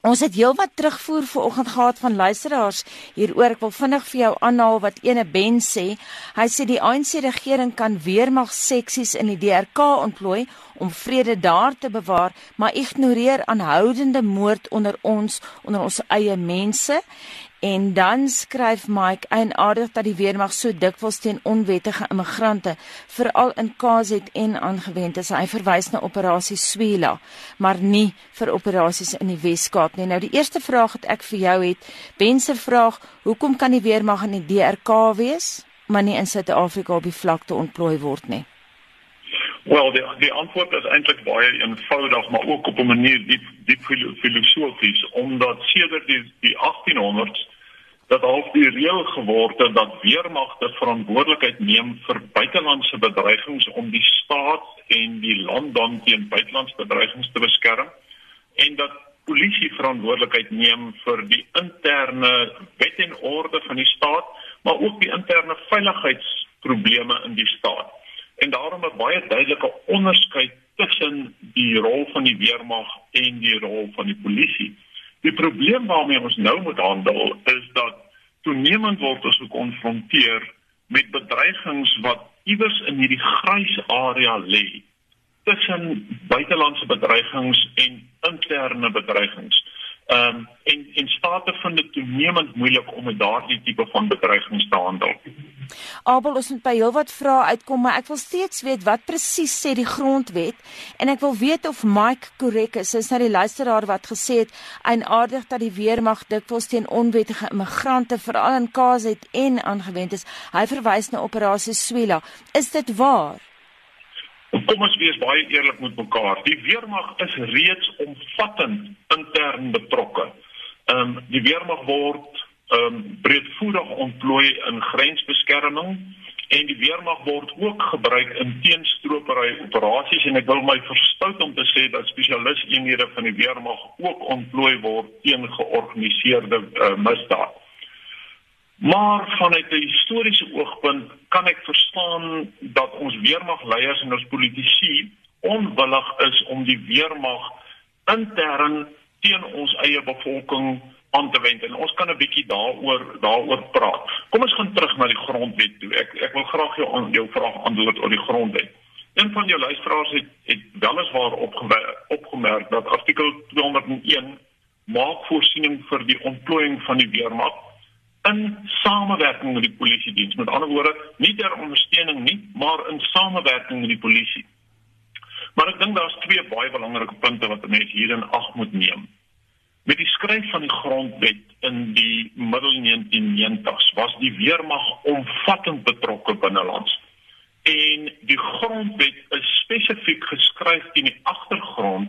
Ons het heelwat terugvoer vanoggend gehad van luisteraars hieroor. Ek wil vinnig vir jou aanhaal wat ene Ben sê. Hy sê die ANC regering kan weermag seksies in die DRK ontplooi om vrede daar te bewaar, maar ignoreer aanhoudende moord onder ons onder ons eie mense En dan skryf Mike eienaardig dat die weermag so dikwels teen onwettige immigrante veral in KZN aangewend is. Hy verwys na operasie Swela, maar nie vir operasies in die Wes-Kaap nie. Nou die eerste vraag wat ek vir jou het, Bense vraag, hoekom kan die weermag in die DRK wees, maar nie in Suid-Afrika op die vlakte ontplooi word nie? Wel, die die antwoord is eintlik baie eenvoudig, maar ook op 'n manier diep diep filosofies, omdat sedert die die 1800s dat half die reël geword het dat weermagte verantwoordelikheid neem vir buitelandse bedreigings om die staat en die land dan teen buitelandse bedreigings te beskerm en dat polisie verantwoordelikheid neem vir die interne wet en orde van die staat maar ook die interne veiligheidsprobleme in die staat. En daarom 'n baie duidelike onderskeid tussen die rol van die weermag en die rol van die polisie. Die probleem waarmee ons nou moet handel is dat toenemend word ons gekonfronteer met bedreigings wat iewers in hierdie grys area lê tussen buitelandse bedreigings en interne bedreigings. Ehm um, en en state vind dit toenemend moeilik om met daardie tipe van bedreigings te handel. Abel, ons moet by heelwat vrae uitkom, maar ek wil steeds weet wat presies sê die grondwet en ek wil weet of Mike korrek is. Is nou die luisteraar wat gesê het eienaardig dat die weermag dikwels teen onwettige immigrante veral in KZN aangewend is. Hy verwys na operasie Swela. Is dit waar? Kom ons wees baie eerlik met mekaar. Die weermag is reeds omvattend intern betrokke. Ehm um, die weermag word ehm um, breedvoerig ontplooi in grensbeskerming en die weermag word ook gebruik in teenstropery operasies en ek wil my verstout om te sê dat spesialiste eenhede van die weermag ook ontplooi word teen georganiseerde uh, misdaad. Maar vanuit 'n historiese oogpunt kan ek verstaan dat ons weermagleiers en ons politici onwillig is om die weermag intern teen ons eie bevolking aan te wend en ons kan 'n bietjie daaroor daaroor praat. Kom ons gaan terug na die grondwet toe. Ek ek wil graag jou aan jou vraag antwoord oor die grondwet. Een van jou luisteraars het het weliswaar opgemerk, opgemerk dat artikel 201 maak voorsiening vir die ontplooiing van die weermag in samewerking met die polisie diens. Met ander woorde, nie ter ondersteuning nie, maar in samewerking met die polisie. Maar ek dink daar's twee baie belangrike punte wat mense hier in ag moet neem. Met die skryf van die grondwet in die middel 1990s was die weermag omvattend betrokke binnelands. En die grondwet is spesifiek geskryf in die agtergrond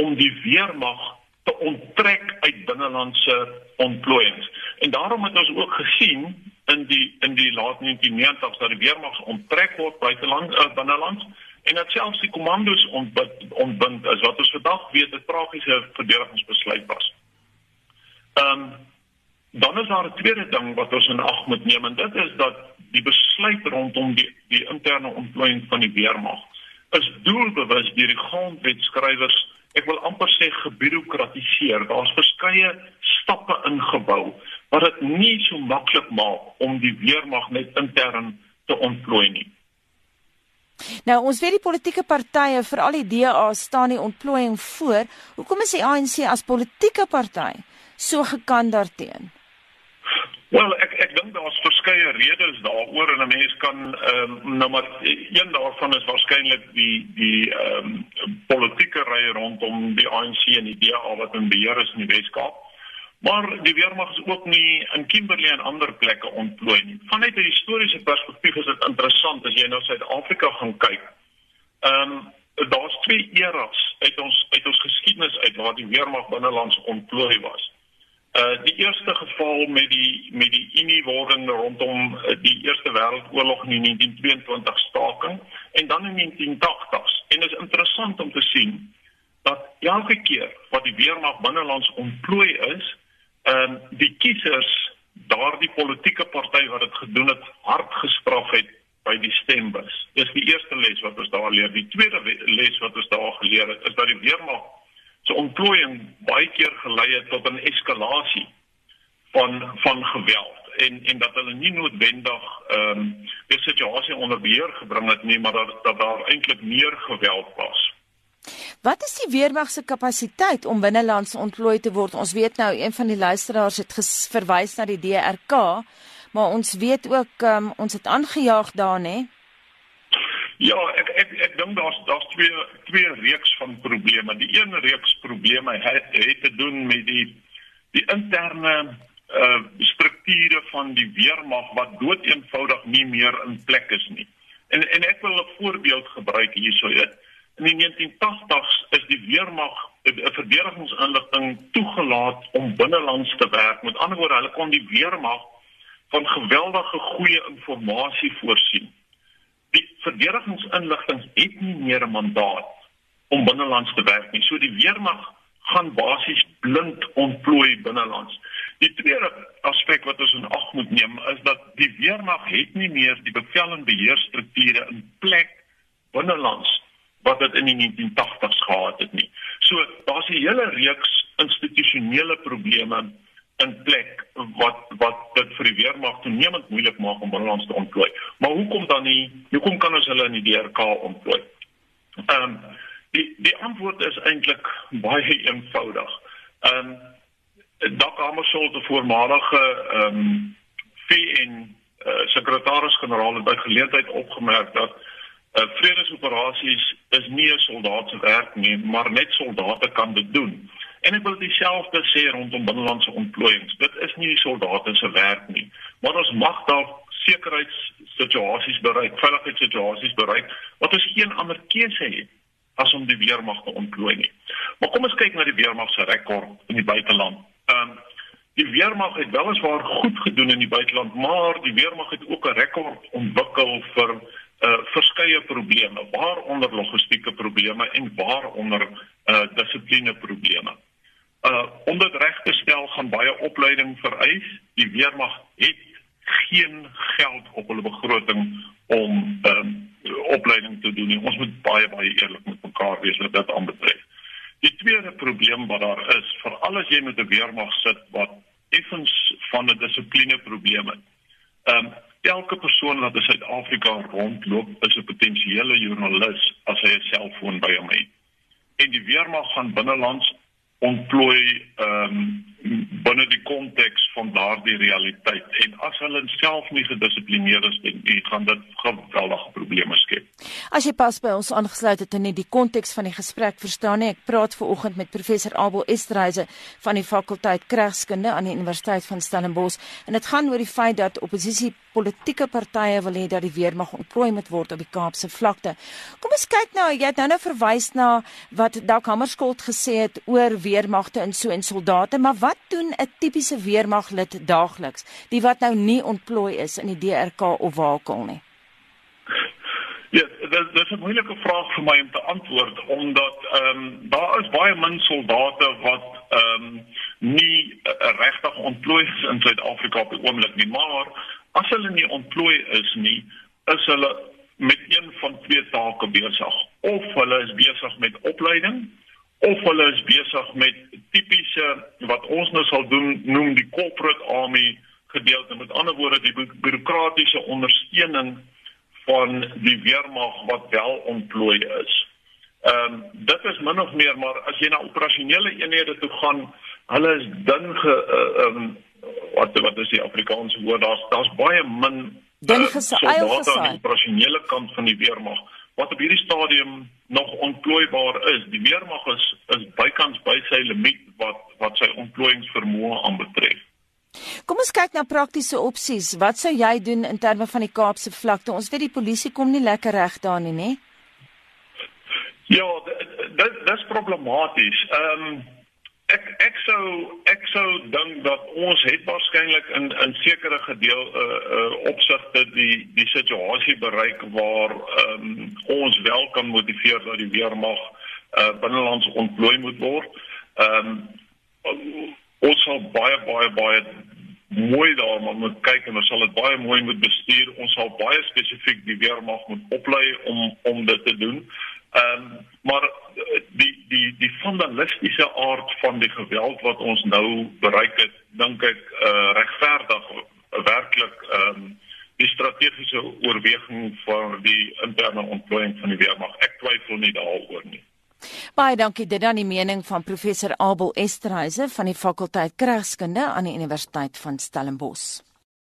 om die weermag te onttrek uit binnelandse ontplooiings. En daarom het ons ook gesien in die in die laat 1990s dat die weermag onttrek word buiteland uh, binneland en dat selfs die kommandos ontbind ontbind is wat ons vandag weet 'n tragiese verdedigingsbesluit was. Ehm um, dan is daar 'n tweede ding wat ons in ag moet neem en dit is dat die besluit rondom die die interne ontplooiing van die weermag is doelbewus deur die grondwetskrywers ek wil amper sê gebureaukratiseer. Daar's verskeie stappe ingebou wat dit nie so maklik maak om die weermag net intern te ontplooi nie. Nou ons weet die politieke partye, veral die DA, staan die ontplooiing voor. Hoekom is die ANC as politieke party so gekant daarteenoor? Wel, ek ek dink daar's verskeie redes daaroor en 'n mens kan ehm um, nou maar een daarvan is waarskynlik die die ehm um, politieke ry rondom die ANC en die DA wat in beheer is in die Weskaap. Maar die weermag is ook nie in Kimberley en ander plekke ontplooi nie. Vanuit 'n historiese perspektief is dit interessant as jy na Suid-Afrika gaan kyk. Ehm um, daar's twee eras uit ons uit ons geskiedenis uit waar die weermag binnelands ontplooi was. Uh die eerste geval met die met die Unie wording rondom uh, die Eerste Wêreldoorlog in 1922 staking en dan in 1980s. En dit is interessant om te sien dat elke keer wat die weermag binnelands ontplooi is, ehm uh, die kiesers daardie politieke party wat dit gedoen het hard gestraf het by die stembus. Dis die eerste les wat ons daar leer. Die tweede les wat ons daar geleer het is dat die weermag se ontplooiing baie keer gelei het tot 'n eskalasie van van geweld en en dat hulle nie noodwendig ehm um, die situasie onder beheer gebring het nie, maar dat dat daar eintlik meer geweld was. Wat is die weermag se kapasiteit om binnelands ontplooi te word? Ons weet nou een van die luisteraars het verwys na die DRK, maar ons weet ook um, ons het aangejaag daar, né? Ja, ek ek ek dink daar's daar's twee twee reeks van probleme. Die een reeks probleme het, het te doen met die die interne uh strukture van die weermag wat dood eenvoudig nie meer in plek is nie. En en ek wil 'n voorbeeld gebruik hierso. In die 1980s is die weermag 'n verdedigingsinligting toegelaat om binnelands te werk. Met ander woorde, hulle kon die weermag van geweldige goeie inligting voorsien. Die verdedigingsinligting het nie meer 'n mandaat om binnelands te werk nie. So die weermag gaan basies blind ontplooi binnelands. Die tweede aspek wat ons in ag moet neem is dat die weermag het nie meer die bevel en beheerstrukture in plek binnelands wat dit in die 1980s gehad het nie. So daar's 'n hele reeks institusionele probleme in plek wat wat dit vir die weermag toenemend moeilik maak om binnelands te ontplooi. Maar hoekom dan nie? Hoekom kan ons hulle in die DRK ontplooi? Ehm um, die die antwoord is eintlik baie eenvoudig. Ehm um, Dak Hammarskjöld, die voormalige ehm um, VN uh, sekretaris-generaal het by geleentheid opgemerk dat uh, vredesoperasies is nie 'n soldaat se werk nie, maar net soldate kan dit doen. En ek wil dieselfde sê rondom binnelandse ontplooiings. Dit is nie die soldate se werk nie, maar ons mag daar sekuriteitssituasies bereik, veiligheidssituasies bereik wat ons geen ander keuse het as om die weermag te ontplooi nie. Maar kom ons kyk na die weermag se rekord in die buiteland. Ehm um, die weermag het weliswaar goed gedoen in die buiteland, maar die weermag het ook 'n rekord ontwikkel vir uh verskeie probleme, waaronder logistieke probleme en waaronder uh dissipline probleme. Uh om dit reg te stel gaan baie opleiding vereis. Die weermag het geen geld op hulle begroting om um, opleiding te doen nie. Ons moet baie baie eerlik met mekaar wees wat dit aanbetref. Die tweede probleem wat daar is, veral as jy met 'n weermag sit wat effens van 'n dissipline probleem het. Ehm um, elke persoon wat in Suid-Afrika rondloop, is 'n potensiële joernalis as hy 'n selfoon by hom het. En die weermag gaan binnelands ontplooi ehm um, binne die konteks van daardie realiteit en as hulle self nie gedissiplineerd is nie, gaan dit geweldige probleme skep. As jy pas by ons aangesluit het in die konteks van die gesprek verstaan nie, ek praat ver oggend met professor Abel Estreise van die fakulteit Kragskunde aan die Universiteit van Stellenbosch en dit gaan oor die feit dat oppositie politieke partye wil hê dat die weermag ontplooi moet word op die Kaapse vlakte. Kom ons kyk nou, jy het nou nou verwys na wat Dalk Hammarskjöld gesê het oor weermagte en so en soldate, maar wat doen 'n tipiese weermaglid daagliks, die wat nou nie ontplooi is in die DRK of Wakel nie? Ja, dit is 'n moeilike vraag vir my om te antwoord omdat ehm um, daar is baie min soldate wat ehm um, nie uh, regtig ontplooi is in Suid-Afrika op die oomblik nie, maar As hulle nie ontplooi is nie, is hulle met een van twee take besig. Of hulle is besig met opleiding of hulle is besig met tipiese wat ons nou sal doen noem die corporate army gedeelte. Met ander woorde die bureaukratiese ondersteuning van die weermag wat wel ontplooi is. Ehm um, dit is min of meer maar as jy na operasionele eenhede toe gaan, hulle is dun ge uh, um, wat wat is die Afrikaanse woord daar's daar's baie min dun uh, gesaai aan die operasionele kant van die weermag wat op hierdie stadium nog ontplooibaar is die weermag is is bykans by sy limiet wat wat sy ontplooiingsvermoë aanbetref Kom ons kyk na praktiese opsies. Wat sou jy doen in terme van die Kaapse vlakte? Ons weet die polisie kom nie lekker reg daar nie, né? Ja, dit dis problematies. Ehm um, Ek ek sou ek sou dink dat ons het waarskynlik in in sekere gedeel uh, uh opsigte die die situasie bereik waar um, ons wel kan motiveer dat die weermag uh binnelands ontplooi moet word. Ehm um, ons sal baie baie baie mooi daarna moet kyk en ons sal dit baie mooi moet bestuur. Ons sal baie spesifiek die weermag moet oplei om om dit te doen. Ehm um, maar die die die vandalistiese aard van die geweld wat ons nou bereik het, dink ek uh, regverdig werklik ehm um, die strategiese oorweging van die interne ontplooiing van die weermag. Ek twyfel nie daaroor nie. Baie dankie dit dan die mening van professor Abel Esterhuise van die fakulteit Kragskunde aan die Universiteit van Stellenbosch.